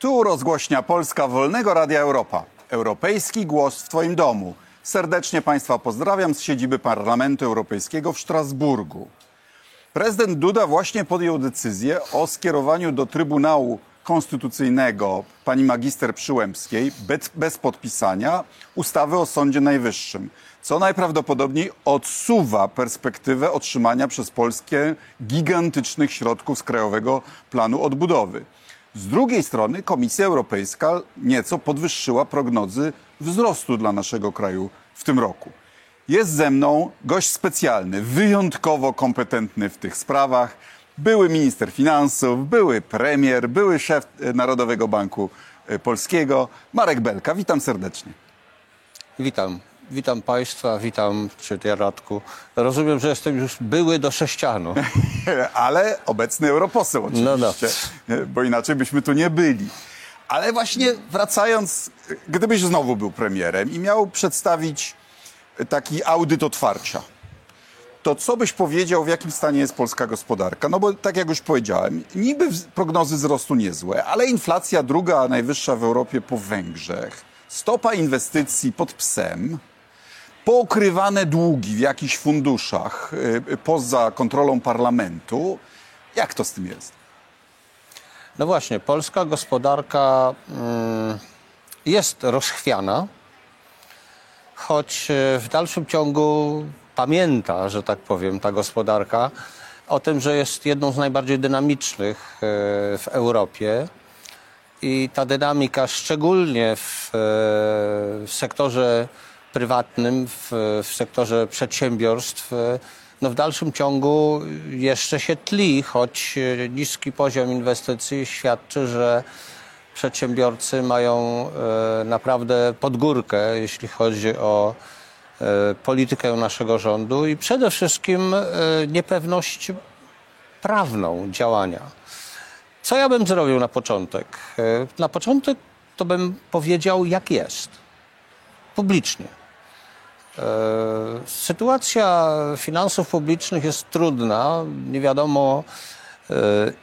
Tu rozgłośnia Polska Wolnego Radia Europa. Europejski głos w Twoim domu. Serdecznie Państwa pozdrawiam z siedziby Parlamentu Europejskiego w Strasburgu. Prezydent Duda właśnie podjął decyzję o skierowaniu do Trybunału Konstytucyjnego pani magister Przyłębskiej bez, bez podpisania ustawy o Sądzie Najwyższym, co najprawdopodobniej odsuwa perspektywę otrzymania przez Polskę gigantycznych środków z Krajowego Planu Odbudowy. Z drugiej strony Komisja Europejska nieco podwyższyła prognozy wzrostu dla naszego kraju w tym roku. Jest ze mną gość specjalny, wyjątkowo kompetentny w tych sprawach. Były minister finansów, były premier, były szef e, Narodowego Banku e, Polskiego, Marek Belka. Witam serdecznie. Witam. Witam Państwa, witam Cię Radku. Rozumiem, że jestem już były do sześcianu. Ale obecny europoseł oczywiście, No, no. bo inaczej byśmy tu nie byli. Ale właśnie wracając, gdybyś znowu był premierem i miał przedstawić taki audyt otwarcia, to co byś powiedział, w jakim stanie jest polska gospodarka? No bo tak jak już powiedziałem, niby prognozy wzrostu niezłe, ale inflacja druga najwyższa w Europie po Węgrzech, stopa inwestycji pod psem, pookrywane długi w jakichś funduszach y, y, poza kontrolą parlamentu. Jak to z tym jest? No właśnie, polska gospodarka mm, jest rozchwiana, choć e, w dalszym ciągu pamięta, że tak powiem, ta gospodarka o tym, że jest jedną z najbardziej dynamicznych e, w Europie. I ta dynamika, szczególnie w, w sektorze prywatnym, w, w sektorze przedsiębiorstw, no w dalszym ciągu jeszcze się tli, choć niski poziom inwestycji świadczy, że przedsiębiorcy mają e, naprawdę podgórkę, jeśli chodzi o e, politykę naszego rządu i przede wszystkim e, niepewność prawną działania. Co ja bym zrobił na początek? Na początek to bym powiedział, jak jest. Publicznie. E, Sytuacja finansów publicznych jest trudna. Nie wiadomo, e,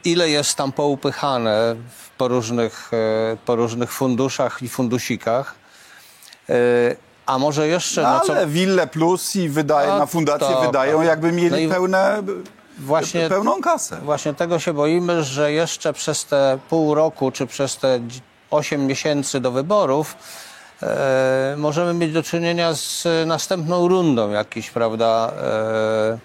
ile jest tam poupychane po różnych, e, po różnych funduszach i fundusikach. A może jeszcze, No, na co ale Wille Plus i wydaje, na fundację to- wydają, jakby mieli No pełne, właśnie pełną kasę. Właśnie tego się boimy, że jeszcze przez te pół roku, czy przez te 8 miesięcy do wyborów e, możemy mieć do czynienia z następną rundą jakichś, prawda, e,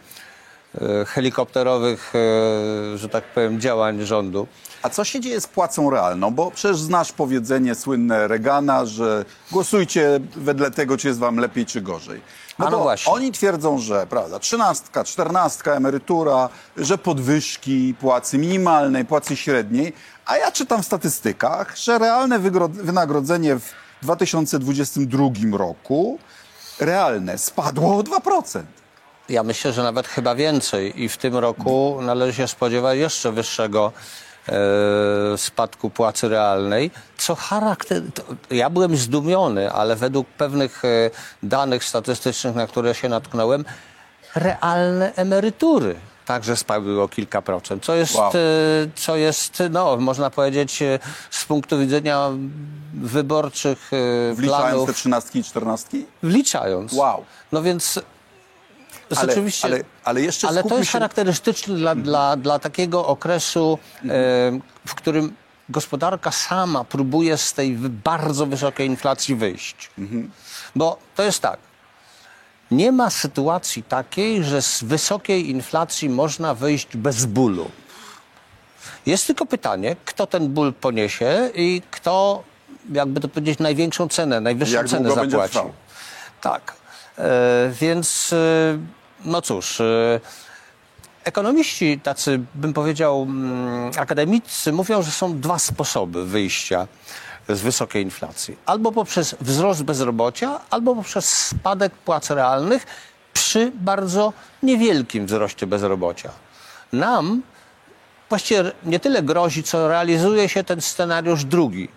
e, helikopterowych, e, że tak powiem, działań rządu. A co się dzieje z płacą realną? Bo przecież znasz powiedzenie słynne Regana, że głosujcie wedle tego, czy jest wam lepiej, czy gorzej. No bo właśnie. Oni twierdzą, że prawda, trzynastka, czternastka emerytura, że podwyżki płacy minimalnej, płacy średniej, a ja czytam w statystykach, że realne wynagrodzenie w 2022 roku realne spadło o 2%. Ja myślę, że nawet chyba więcej i w tym roku należy się spodziewać jeszcze wyższego e, spadku płacy realnej, co charakter... To, ja byłem zdumiony, ale według pewnych e, danych statystycznych, na które się natknąłem, realne emerytury także spadły o kilka procent, co jest, Wow. e, co jest no, można powiedzieć, e, z punktu widzenia wyborczych e, Wliczając planów, te trzynastki i czternastki? wliczając. Wow. No więc Ale, rzeczywiście... ale, ale jeszcze Ale to jest się... charakterystyczne dla, dla, dla takiego okresu, w którym gospodarka sama próbuje z tej bardzo wysokiej inflacji wyjść. Bo to jest tak. Nie ma sytuacji takiej, że z wysokiej inflacji można wyjść bez bólu. Jest tylko pytanie, kto ten ból poniesie i kto, jakby to powiedzieć, największą cenę, najwyższą Jak cenę zapłaci. Tak. E, więc, e, no cóż, e, ekonomiści, tacy bym powiedział mm, akademicy, mówią, że są dwa sposoby wyjścia z wysokiej inflacji. Albo poprzez wzrost bezrobocia, albo poprzez spadek płac realnych przy bardzo niewielkim wzroście bezrobocia. Nam właściwie nie tyle grozi, co realizuje się ten scenariusz drugi.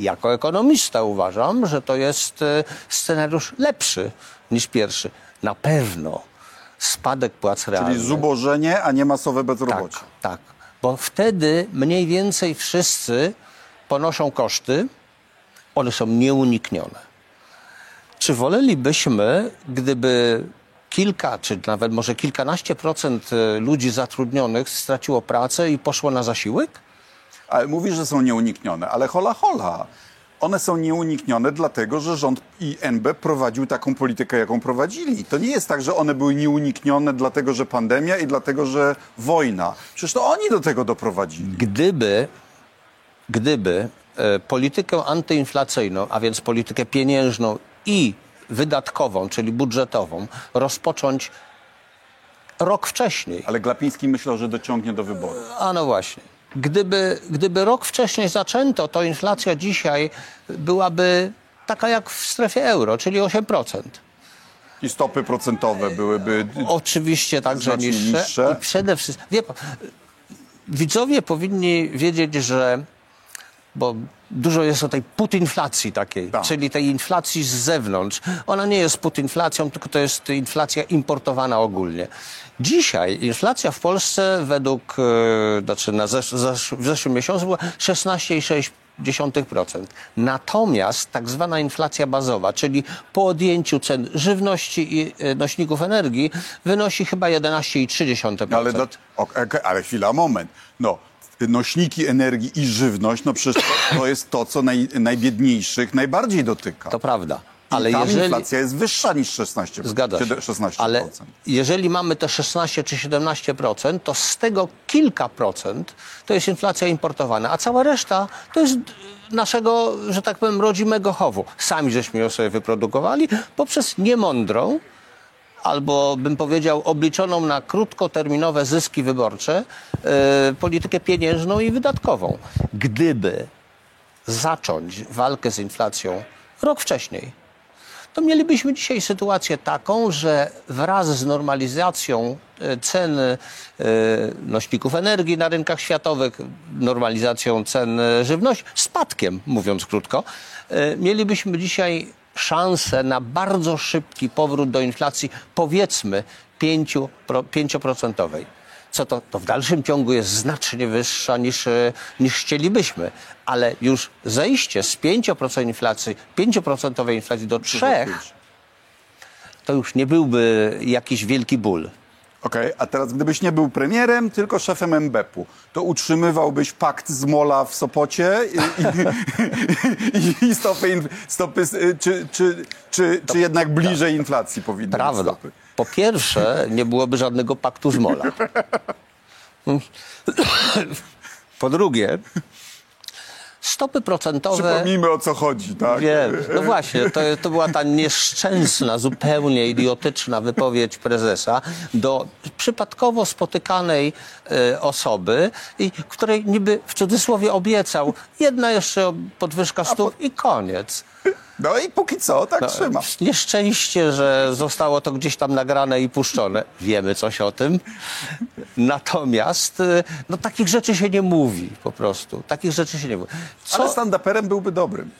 Jako ekonomista uważam, że to jest e, scenariusz lepszy niż pierwszy. Na pewno spadek płac realnych. Czyli zubożenie, a nie masowe Tak, bezrobocie. tak. Bo wtedy mniej więcej wszyscy ponoszą koszty, one są nieuniknione. Czy wolelibyśmy, gdyby kilka, czy nawet może kilkanaście procent e, ludzi zatrudnionych straciło pracę i poszło na zasiłek? Ale mówisz, że są nieuniknione, ale hola hola. One są nieuniknione dlatego, że rząd i NB prowadził taką politykę, jaką prowadzili. To nie jest tak, że one były nieuniknione dlatego, że pandemia i dlatego, że wojna. Przecież to oni do tego doprowadzili. Gdyby, gdyby e, politykę antyinflacyjną, a więc politykę pieniężną i wydatkową, czyli budżetową, rozpocząć rok wcześniej, Ale Glapiński myślał, że dociągnie do wyborów. A no właśnie. Gdyby, gdyby rok wcześniej zaczęto, to inflacja dzisiaj byłaby taka jak w strefie euro, czyli 8%. I stopy procentowe byłyby... Oczywiście także niższe. niższe. I przede wszystkim, wie pan, widzowie powinni wiedzieć, że bo dużo jest o tej putinflacji takiej, Tak. czyli tej inflacji z zewnątrz. Ona nie jest putinflacją, tylko to jest inflacja importowana ogólnie. Dzisiaj inflacja w Polsce według, e, znaczy na zesz, zesz, w zeszłym miesiącu była 16,6%. Natomiast tak zwana inflacja bazowa, czyli po odjęciu cen żywności i e, nośników energii, wynosi chyba 11,3%. Ale, dla, ok, ok, ale chwila, moment. No, nośniki energii i żywność, no przecież to, to jest to, co naj, najbiedniejszych najbardziej dotyka. To prawda. Ale Ale tam jeżeli... inflacja jest wyższa niż 16%. Zgadza się. 16%. Ale jeżeli mamy te 16 czy 17%, to z tego kilka procent to jest inflacja importowana, a cała reszta to jest naszego, że tak powiem, rodzimego chowu. Sami żeśmy ją sobie wyprodukowali poprzez niemądrą, albo bym powiedział obliczoną na krótkoterminowe zyski wyborcze, e, politykę pieniężną i wydatkową. Gdyby zacząć walkę z inflacją rok wcześniej, to mielibyśmy dzisiaj sytuację taką, że wraz z normalizacją e, cen e, nośników energii na rynkach światowych, normalizacją cen żywności, spadkiem, mówiąc krótko, mielibyśmy dzisiaj szansę na bardzo szybki powrót do inflacji, powiedzmy 5%, pro- 5%. Co to, to w dalszym ciągu jest znacznie wyższa niż, e, niż chcielibyśmy. Ale już zejście z 5% inflacji, 5% inflacji do 3%, to już nie byłby jakiś wielki ból. Okej, a teraz gdybyś nie był premierem, tylko szefem MBP-u, to utrzymywałbyś pakt z Mola w Sopocie i, i, i stopy, in- stopy s- czy, czy, czy, czy jednak bliżej inflacji powinny być Prawda. stopy? Po pierwsze, nie byłoby żadnego paktu z Mola. Po drugie, stopy procentowe... Przypomnijmy o co chodzi, tak? Wiem. No właśnie, to, to była ta nieszczęsna, zupełnie idiotyczna wypowiedź prezesa do przypadkowo spotykanej e, osoby, i, której niby w cudzysłowie obiecał jedna jeszcze podwyżka stóp i koniec. No i póki co tak trzyma. Nieszczęście, że zostało to gdzieś tam nagrane i puszczone. Wiemy coś o tym. Natomiast e, no, takich rzeczy się nie mówi po prostu. Takich rzeczy się nie mówi. Co... Ale stand-uperem byłby dobrym.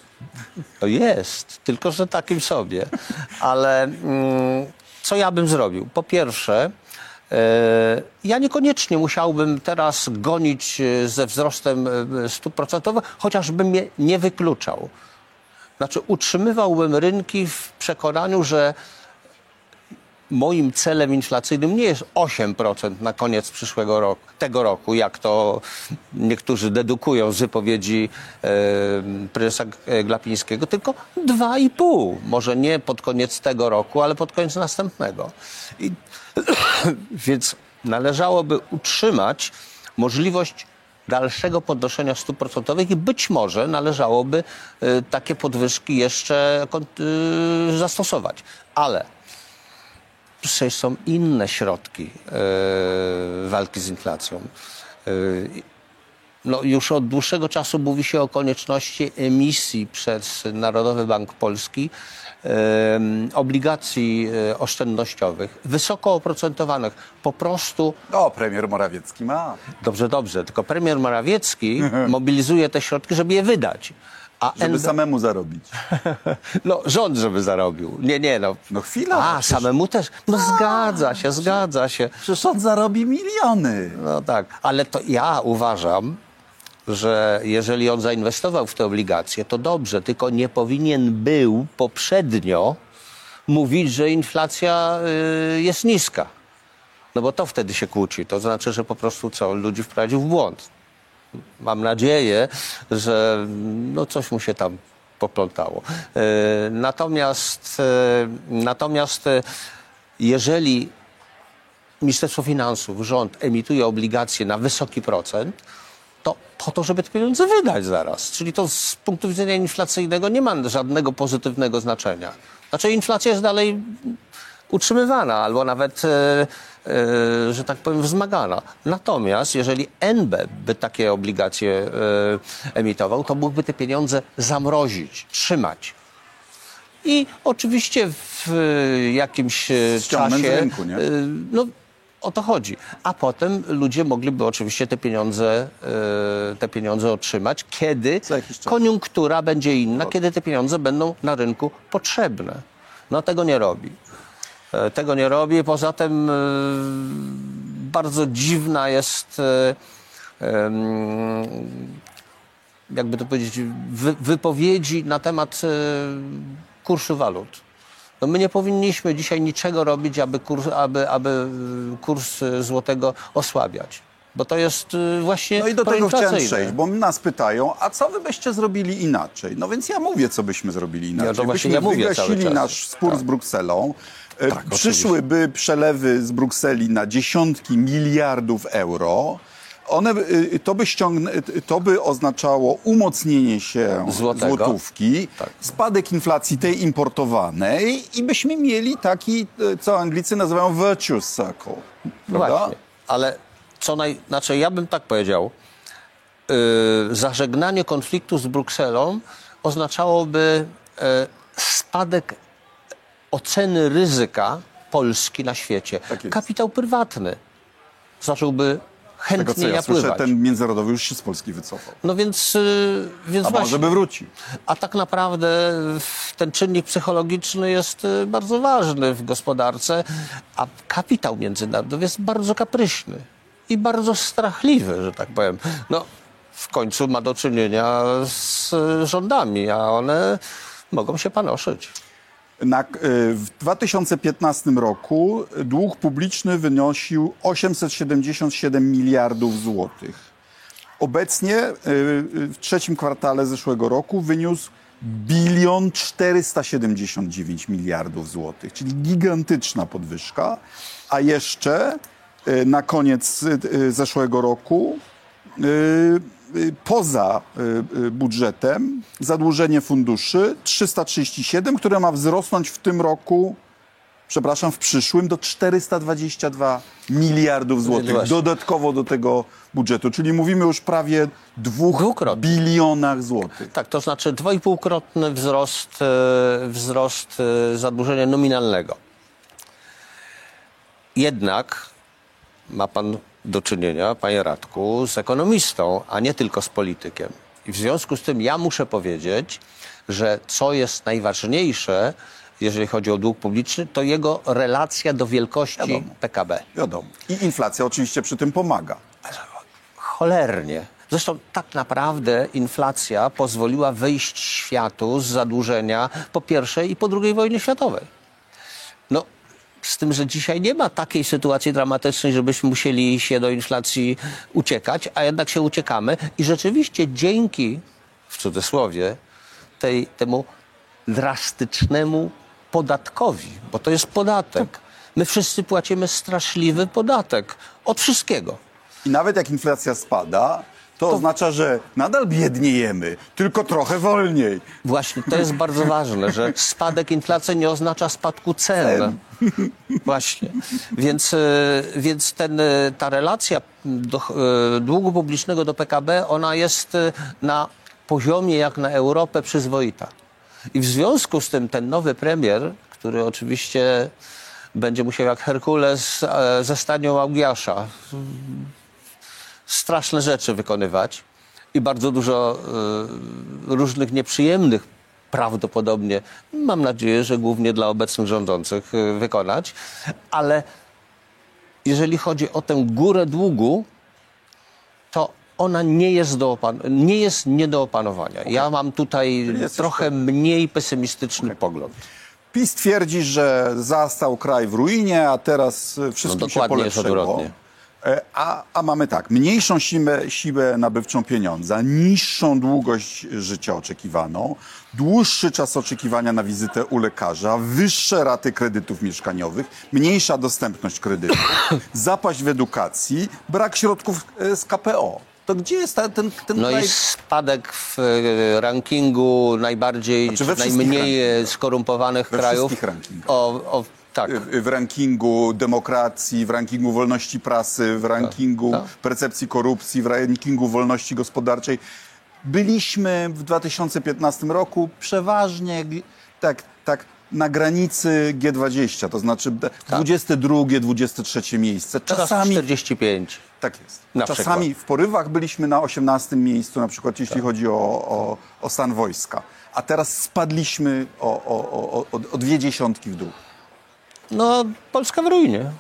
To jest, tylko że takim sobie. Ale mm, co ja bym zrobił? Po pierwsze, e, ja niekoniecznie musiałbym teraz gonić e, ze wzrostem stóp procentowych, chociażbym je nie wykluczał. Znaczy, utrzymywałbym rynki w przekonaniu, że moim celem inflacyjnym nie jest 8% na koniec przyszłego roku, tego roku, jak to niektórzy dedukują z wypowiedzi e, prezesa Glapińskiego, tylko 2,5. Może nie pod koniec tego roku, ale pod koniec następnego. I, więc należałoby utrzymać możliwość dalszego podnoszenia stóp procentowych i być może należałoby e, takie podwyżki jeszcze e, zastosować. Ale przecież są inne środki e, walki z inflacją. No, już od dłuższego czasu mówi się o konieczności emisji przez Narodowy Bank Polski e, obligacji e, oszczędnościowych, wysoko oprocentowanych. Po prostu No, premier Morawiecki ma. Dobrze, dobrze. Tylko premier Morawiecki mobilizuje te środki, żeby je wydać. A Żeby NB samemu zarobić. No, rząd, żeby zarobił. Nie, nie, no. No chwila, A, przecież- samemu też. No zgadza się, zgadza się. Przecież on zarobi miliony. No tak, ale to ja uważam, że jeżeli on zainwestował w te obligacje, to dobrze, tylko nie powinien był poprzednio mówić, że inflacja y, jest niska. No bo to wtedy się kłóci. To znaczy, że po prostu co, ludzi wprowadził w błąd. Mam nadzieję, że no coś mu się tam poplątało. E, Natomiast, e, natomiast jeżeli Ministerstwo Finansów, rząd emituje obligacje na wysoki procent, to po to, żeby te pieniądze wydać zaraz. Czyli to z punktu widzenia inflacyjnego nie ma żadnego pozytywnego znaczenia. Znaczy inflacja jest dalej utrzymywana albo nawet, e, e, że tak powiem, wzmagana. Natomiast jeżeli NB by takie obligacje e, emitował, to mógłby te pieniądze zamrozić, trzymać. I oczywiście w jakimś Ściągnąć z czasie. rynku, nie? No, o to chodzi. A potem ludzie mogliby oczywiście te pieniądze, e, te pieniądze otrzymać, kiedy koniunktura będzie inna, kiedy te pieniądze będą na rynku potrzebne. No tego nie robi. E, Tego nie robi. Poza tym e, bardzo dziwna jest, jakby to powiedzieć, wy, wypowiedzi na temat kursu walut. No my nie powinniśmy dzisiaj niczego robić, aby kurs, aby, aby e, kurs e, złotego osłabiać. Bo to jest e, właśnie No i do tego chciałem przejść, bo nas pytają, a co wy byście zrobili inaczej? No więc ja mówię, co byśmy zrobili inaczej. to właśnie byśmy ja wygasili nasz spór Tak. z Brukselą. Tak, Przyszłyby przelewy z Brukseli na dziesiątki miliardów euro. One, y, to, by ściągn- y, to by oznaczało umocnienie się Złotego. złotówki, Tak. spadek inflacji tej importowanej i byśmy mieli taki, y, co Anglicy nazywają virtuous circle. Prawda? Właśnie. Ale co naj... Znaczy, ja bym tak powiedział. Yy, zażegnanie konfliktu z Brukselą oznaczałoby yy, spadek oceny ryzyka Polski na świecie. Tak. Kapitał prywatny zacząłby Tego, co chętniej ja słyszę, napływać. ten międzynarodowy już się z Polski wycofał. No więc, yy, więc A właśnie. może by wrócił. A tak naprawdę ten czynnik psychologiczny jest y, bardzo ważny w gospodarce, a kapitał międzynarodowy jest bardzo kapryśny i bardzo strachliwy, że tak powiem. No, w końcu ma do czynienia z y, rządami, a one mogą się panoszyć. Na, y, w 2015 roku dług publiczny wynosił 877 miliardów złotych. Obecnie y, w trzecim kwartale zeszłego roku wyniósł bilion 479 miliardów złotych, czyli gigantyczna podwyżka. A jeszcze y, na koniec zeszłego roku poza y, y, budżetem zadłużenie funduszy 337, które ma wzrosnąć w tym roku, przepraszam, w przyszłym do 422 miliardów złotych właśnie. dodatkowo do tego budżetu. Czyli mówimy już prawie dwóch Dwukrotnie. bilionach złotych. Tak, to znaczy dwójpółkrotny wzrost, e, wzrost e, zadłużenia nominalnego. Jednak ma pan do czynienia, panie Radku, z ekonomistą, a nie tylko z politykiem. I w związku z tym ja muszę powiedzieć, że co jest najważniejsze, jeżeli chodzi o dług publiczny, to jego relacja do wielkości Wiadomo. PKB. Wiadomo. I inflacja oczywiście przy tym pomaga. Cholernie. Zresztą tak naprawdę inflacja pozwoliła wyjść światu z zadłużenia po pierwszej i po drugiej wojnie światowej. No, z tym, że dzisiaj nie ma takiej sytuacji dramatycznej, żebyśmy musieli się do inflacji uciekać, a jednak się uciekamy. I rzeczywiście dzięki, w cudzysłowie, tej, temu drastycznemu podatkowi, bo to jest podatek. My wszyscy płacimy straszliwy podatek od wszystkiego. I nawet jak inflacja spada, to, oznacza, że nadal biedniejemy, tylko trochę wolniej. Właśnie, to jest bardzo ważne, że spadek inflacji nie oznacza spadku cen. Właśnie. Więc, e, więc ten, e, ta relacja do, e, długu publicznego do PKB, ona jest na poziomie jak na Europę przyzwoita. I w związku z tym ten nowy premier, który oczywiście będzie musiał jak Herkules ze stanią Augiasza straszne rzeczy wykonywać i bardzo dużo y, różnych nieprzyjemnych prawdopodobnie, mam nadzieję, że głównie dla obecnych rządzących y, wykonać, ale jeżeli chodzi o tę górę długu, to ona nie jest, do nie, jest nie do opanowania. Ja mam tutaj trochę mniej pesymistyczny pogląd. PiS twierdzi, że zastał kraj w ruinie, a teraz e, wszystkim No się jest polepszyło. odwrotnie. E, A, a mamy tak, mniejszą siłę, siłę nabywczą pieniądza, niższą długość życia oczekiwaną, dłuższy czas oczekiwania na wizytę u lekarza, wyższe raty kredytów mieszkaniowych, mniejsza dostępność kredytów, zapaść w edukacji, brak środków e, z KPO. To gdzie jest ten, ten No kraj? i spadek w e, rankingu najbardziej, Znaczy najmniej skorumpowanych We krajów. wszystkich rankingach. O, o, tak. w w rankingu demokracji, w rankingu wolności prasy, w rankingu tak. percepcji korupcji, w rankingu wolności gospodarczej. Byliśmy w 2015 roku przeważnie tak, tak na granicy G20, to znaczy d- 22, 23 miejsce. Teraz Czasami 45. tak jest. Na Czasami w porywach byliśmy na 18 miejscu, na przykład jeśli chodzi o, o, o stan wojska. A teraz spadliśmy o, o, o, o dwie dziesiątki w dół. No, Polska w ruinie.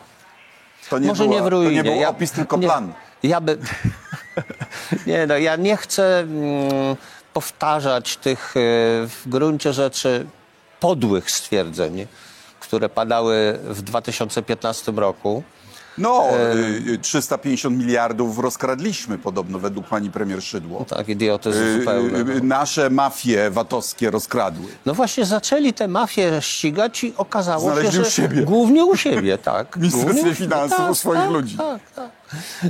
To nie, Może nie w ruinie. to nie był Ja- opis, tylko nie, plan. Ja by... nie, no, ja nie chcę mm, powtarzać tych e, w gruncie rzeczy podłych stwierdzeń, które padały w 2015 roku. No, y, y, 350 miliardów rozkradliśmy podobno według pani premier Szydło. Tak, idiotyzm Y, zupełny. y, no. y, Nasze mafie VAT-owskie rozkradły. No właśnie zaczęli te mafie ścigać i okazało Znaleźli się, u że siebie. głównie u siebie, tak. Ministerstwie Finansów u swoich ludzi. Tak, tak.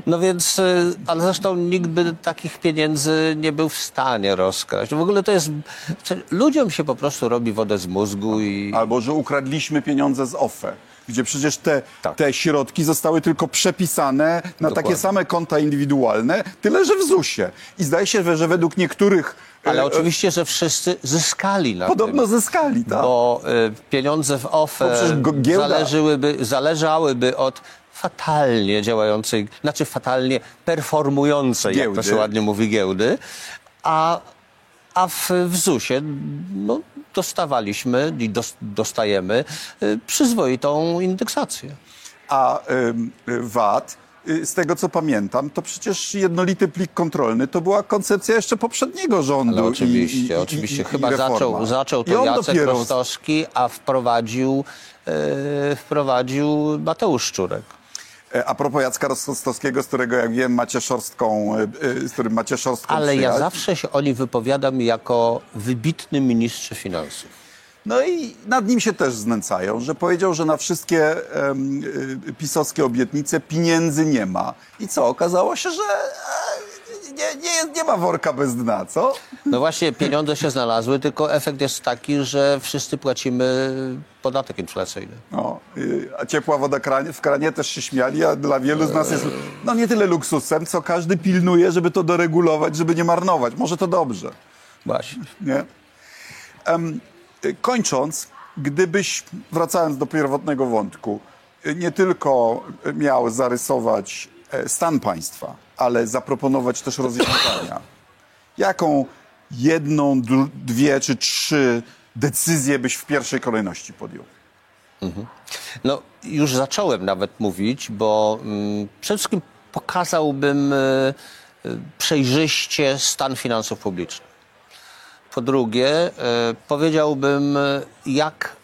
No więc, y, ale zresztą nikt by takich pieniędzy nie był w stanie rozkraść. W ogóle to jest, ludziom się po prostu robi wodę z mózgu i... Albo, że ukradliśmy pieniądze z OFE, gdzie przecież te, Tak. te środki zostały tylko przepisane na Dokładnie. takie same konta indywidualne, tyle że w ZUS-ie. I zdaje się, że według niektórych Ale e, oczywiście, że wszyscy zyskali na podobno tym. zyskali, tak? Bo y, pieniądze w OFE zależyłyby, zależałyby od fatalnie działającej, znaczy fatalnie performującej, jak to Giełdy. się ładnie mówi, giełdy, a, a w, w ZUS-ie no, dostawaliśmy i dos, dostajemy y, przyzwoitą indeksację. A VAT, y, z tego co pamiętam, to przecież jednolity plik kontrolny to była koncepcja jeszcze poprzedniego rządu. Ale oczywiście, i, i, oczywiście. i, Chyba zaczął, zaczął to Jacek dopiero Rostowski, a wprowadził, e, wprowadził Mateusz Szczurek. E, A propos Jacka Rostowskiego, z którego jak wiem macie szorstką, e, e, z którym macie szorstką Ale ja przyjaźń. zawsze się o nim wypowiadam jako wybitny ministrze finansów. No i nad nim się też znęcają, że powiedział, że na wszystkie y, pisowskie obietnice pieniędzy nie ma. I co? Okazało się, że nie, nie, nie ma worka bez dna, co? No właśnie, pieniądze się znalazły, tylko efekt jest taki, że wszyscy płacimy podatek inflacyjny. A ciepła woda kranie, w kranie też się śmiali, a dla wielu z nas jest no nie tyle luksusem, co każdy pilnuje, żeby to doregulować, żeby nie marnować. Może to dobrze. Właśnie. Nie? Y, kończąc, gdybyś, wracając do pierwotnego wątku, y, nie tylko y, miał zarysować e, stan państwa, ale zaproponować też rozwiązania, jaką jedną, dwie czy trzy decyzje byś w pierwszej kolejności podjął? No, już zacząłem nawet mówić, bo mm, przede wszystkim pokazałbym e, e, przejrzyście stan finansów publicznych. Po drugie, e, powiedziałbym, jak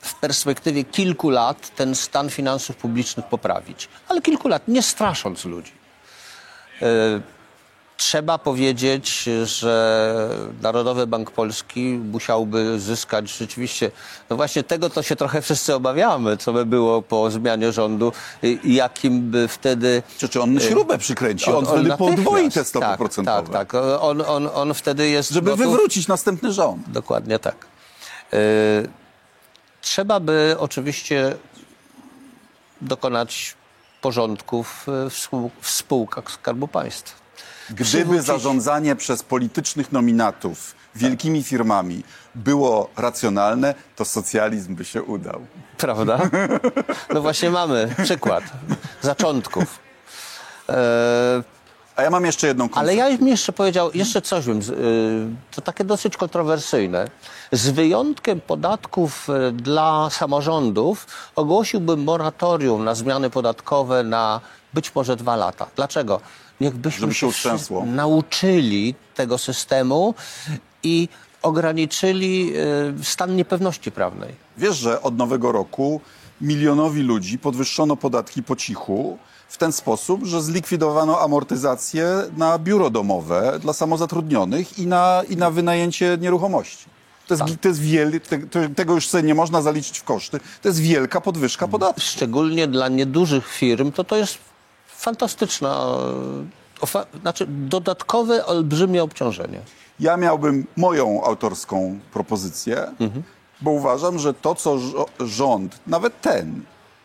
w perspektywie kilku lat ten stan finansów publicznych poprawić. Ale kilku lat, nie strasząc ludzi. Trzeba powiedzieć, że Narodowy Bank Polski musiałby zyskać rzeczywiście, no właśnie tego to się trochę wszyscy obawiamy, co by było po zmianie rządu, jakim by wtedy... Czy, czy on śrubę przykręci? On, wtedy natychmiast- podwoi te stopy tak, procentowe, Tak, tak. On, on, on wtedy jest... żeby gotów- wywrócić następny rząd. Dokładnie tak. E, Trzeba by oczywiście dokonać porządków w spółkach Skarbu Państwa. Gdyby zarządzanie przez politycznych nominatów wielkimi firmami było racjonalne, to socjalizm by się udał. Prawda? No właśnie mamy przykład zaczątków. E, A ja mam jeszcze jedną ale koncepcję. ja bym jeszcze powiedział, jeszcze coś bym, y, to takie dosyć kontrowersyjne. Z wyjątkiem podatków y, dla samorządów ogłosiłbym moratorium na zmiany podatkowe na być może dwa lata. Dlaczego? Żeby się się nauczyli tego systemu i ograniczyli y, stan niepewności prawnej. Wiesz, że od nowego roku milionowi ludzi podwyższono podatki po cichu w ten sposób, że zlikwidowano amortyzację na biuro domowe dla samozatrudnionych i na, i na wynajęcie nieruchomości. To jest, to jest wiel, te, tego już sobie nie można zaliczyć w koszty. To jest wielka podwyżka podatków. Szczególnie dla niedużych firm to to jest fantastyczna, e, ofa- znaczy dodatkowe, olbrzymie obciążenie. Ja miałbym moją autorską propozycję, bo uważam, że to, co rząd, nawet ten,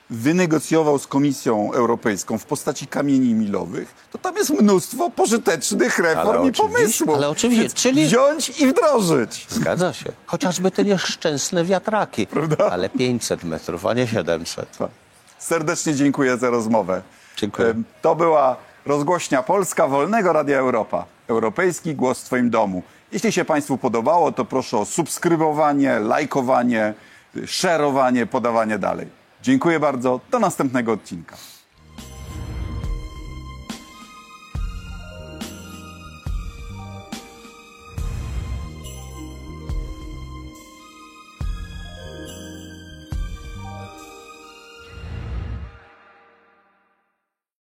wynegocjował z Komisją Europejską w postaci kamieni milowych, to tam jest mnóstwo pożytecznych reform Ale i pomysłów. ale oczywiście, Więc czyli- Wziąć i wdrożyć. Zgadza się. Chociażby te nieszczęsne wiatraki. Prawda? Ale 500 metrów, a nie 700. Serdecznie dziękuję za rozmowę. Dziękuję. To była rozgłośnia Polska Wolnego Radia Europa. Europejski głos w Twoim domu. Jeśli się Państwu podobało, to proszę o subskrybowanie, lajkowanie, y, szerowanie, podawanie dalej. Dziękuję bardzo. Do następnego odcinka.